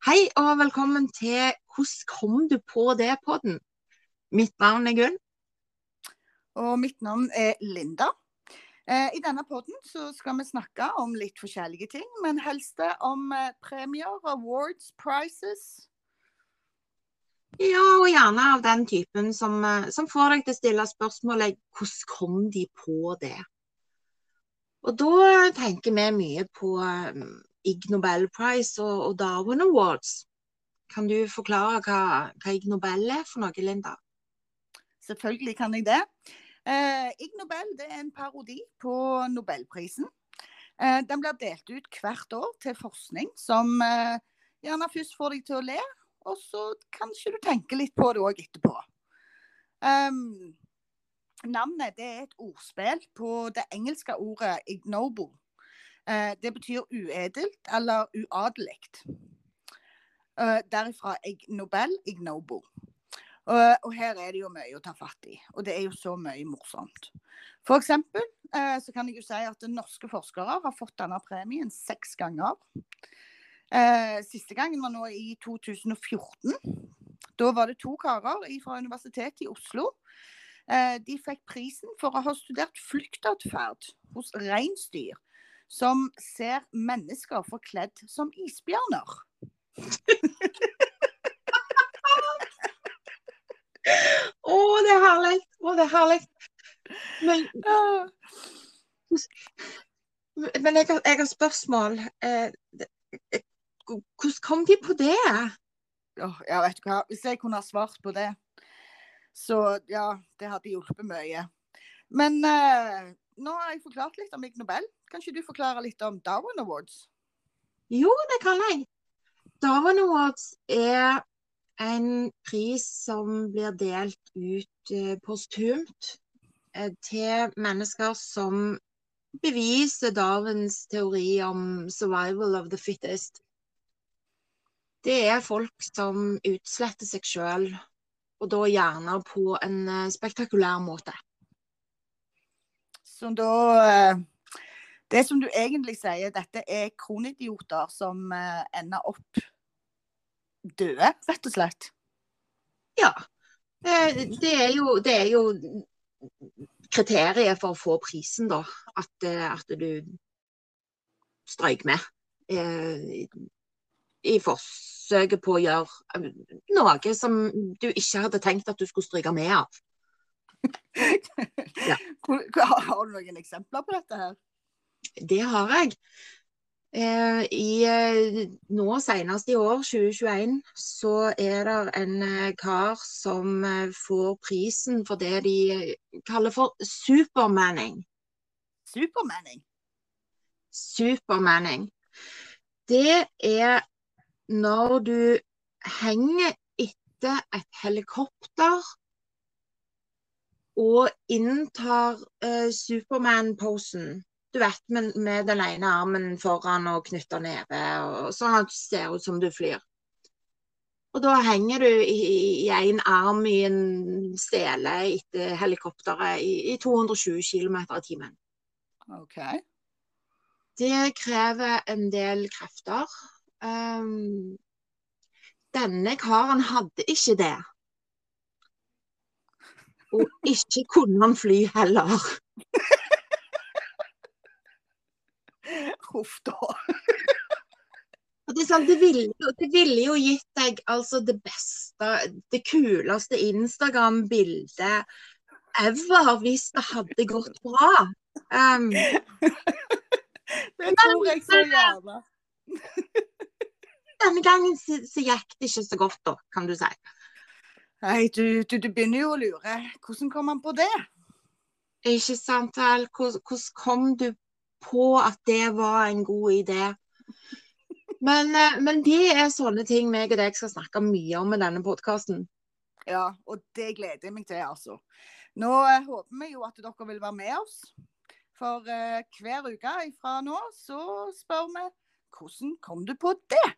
Hei og velkommen til Hvordan kom du på det-podden? Mitt navn er Gunn. Og mitt navn er Linda. Eh, I denne podden så skal vi snakke om litt forskjellige ting, men helst om eh, premier, awards, prizes. Ja, og gjerne av den typen som, eh, som får deg til å stille spørsmålet hvordan kom de på det? Og da tenker vi mye på Ig Nobel Prize og, og, Darwin Awards. Kan du forklare hva, hva Ig Nobel er for noe, Linda? Selvfølgelig kan jeg det. Eh, Ig Nobel det er en parodi på Nobelprisen. Eh, den blir delt ut hvert år til forskning som eh, gjerne først får deg til å le, og så kanskje du tenker litt på det òg etterpå. Um, navnet er et ordspill på det engelske ordet 'ignoble'. Eh, det betyr uedelt eller uadelig. Eh, derifra Nobel, ignoble. Og her er det jo mye å ta fatt i. Og det er jo så mye morsomt. For eksempel eh, så kan jeg jo si at norske forskere har fått denne premien seks ganger. Siste gangen var nå i 2014. Da var det to karer fra Universitetet i Oslo. De fikk prisen for å ha studert flyktadferd hos reinsdyr som ser mennesker forkledd som isbjørner. Å, oh, det er herlig! Å, oh, det er herlig. Men, men jeg, har, jeg, har, spørsmål. Eh, eh, hvordan kom de på det? Oh, ja, vet du hva. Hvis jeg kunne ha svart på det, så ja, det hadde hjulpet mye. Men eh, nå har jeg forklart litt om Ig Nobel. Kan ikke du forklare litt om Darwin Awards? Jo, det kan jeg. Darwin Awards er en pris som blir delt ut eh, postumt eh, til mennesker som beviser Darwins teori om 'survival of the fittest'. Det er folk som utsletter seg sjøl, og da gjerne på en eh, spektakulær måte. Som da eh, Det som du egentlig sier, dette er kronidioter som eh, ender opp døde, rett og slett? Ja. Det er jo, det er jo kriteriet for å få prisen, da. At, eh, at du strøyk med. I forsøket på å gjøre noe som du ikke hadde tenkt at du skulle stryke med av. Har du noen eksempler på dette her? Det har jeg. Eh, i, eh, nå senest i år, 2021, så er det en eh, kar som får prisen for det de kaller for supermanning. Supermanning? Supermanning. Det er når du henger etter et helikopter og inntar eh, Superman-posen. Du vet, med, med, den ene armen foran og knytta nede, og sånn at du ser ut som du flyr. Og da henger du i én arm i en stele etter helikopteret i, i 220 km i timen. Okay. Det krever en del krefter. Um, denne karen hadde ikke det. Og ikke kunne han fly heller. Huff da. Det, sånn, det, ville, det, ville, jo gitt deg altså det beste, det kuleste Instagram-bildet ever hvis det hadde gått bra. Um, det tror jeg så gjerne. Denne gangen så, så gikk det ikke så godt, da, kan du si. Nei, du, du, du, begynner jo å lure. Hvordan kom han på det? Ikke sant, Al. Hvordan kom du på at det var en god idé? Men, eh, men det er sånne ting meg og deg skal snakke mye om i denne podkasten. Ja, og det gleder jeg meg til, altså. Nå eh, håper vi jo at dere vil være med oss. For eh, hver uke fra nå så spør vi hvordan kom du på det?